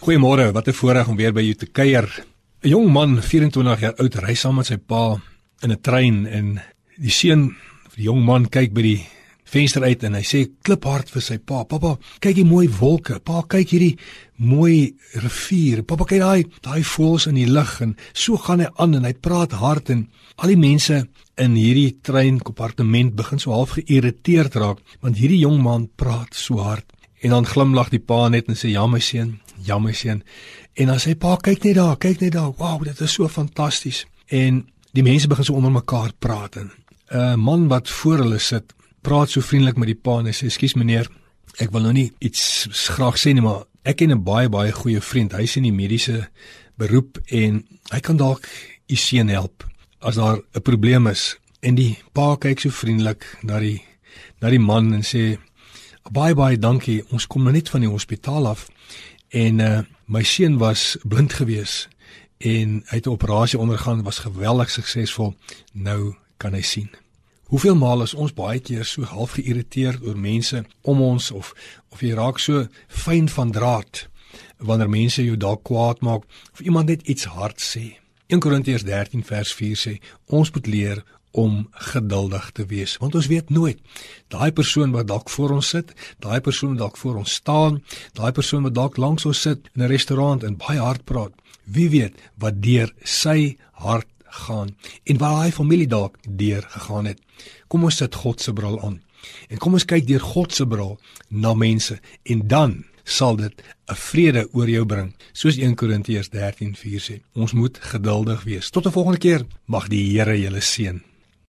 Goeiemôre, wat 'n voorreg om weer by jou te kuier. 'n Jong man, 24 jaar oud, ry saam met sy pa in 'n trein en die seun, die jong man kyk by die venster uit en hy sê kliphard vir sy pa: "Pappa, kyk hier mooi wolke. Pa, kyk hierdie mooi rivier. Pappa, kyk daai daai voëls in die lug." En so gaan hy aan en hy praat hard en al die mense in hierdie treinkompartement begin so half geïrriteerd raak want hierdie jong man praat so hard. En dan glimlag die pa net en sê: "Ja my seun, ja my seun." En dan sê pa: "Kyk net daar, kyk net daar. Wow, dit is so fantasties." En die mense begin so onder mekaar praat en 'n man wat voor hulle sit, praat so vriendelik met die pa en hy sê: "Ekskuus meneer, ek wil nou nie iets graag sê nie, maar ek ken 'n baie baie goeie vriend. Hy's in die mediese beroep en hy kan dalk u seun help as daar 'n probleem is." En die pa kyk so vriendelik na die na die man en sê: Baie baie dankie. Ons kom nou net van die hospitaal af en uh my seun was blind gewees en hy het 'n operasie ondergaan, was geweldig suksesvol. Nou kan hy sien. Hoeveel maal is ons baie keer so half geïrriteerd oor mense om ons of of jy raak so fyn van draad wanneer mense jou dalk kwaad maak of iemand net iets hard sê. 1 Korintiërs 13 vers 4 sê ons moet leer om geduldig te wees want ons weet nooit daai persoon wat dalk voor ons sit daai persoon wat dalk voor ons staan daai persoon wat dalk langs ons sit in 'n restaurant en baie hard praat wie weet wat deur sy hart gaan en waar daai familie dalk deur gegaan het kom ons sit God se bril aan en kom ons kyk deur God se bril na mense en dan sal dit 'n vrede oor jou bring. Soos 1 Korintiërs 13:4 sê, ons moet geduldig wees. Tot 'n volgende keer. Mag die Here julle seën.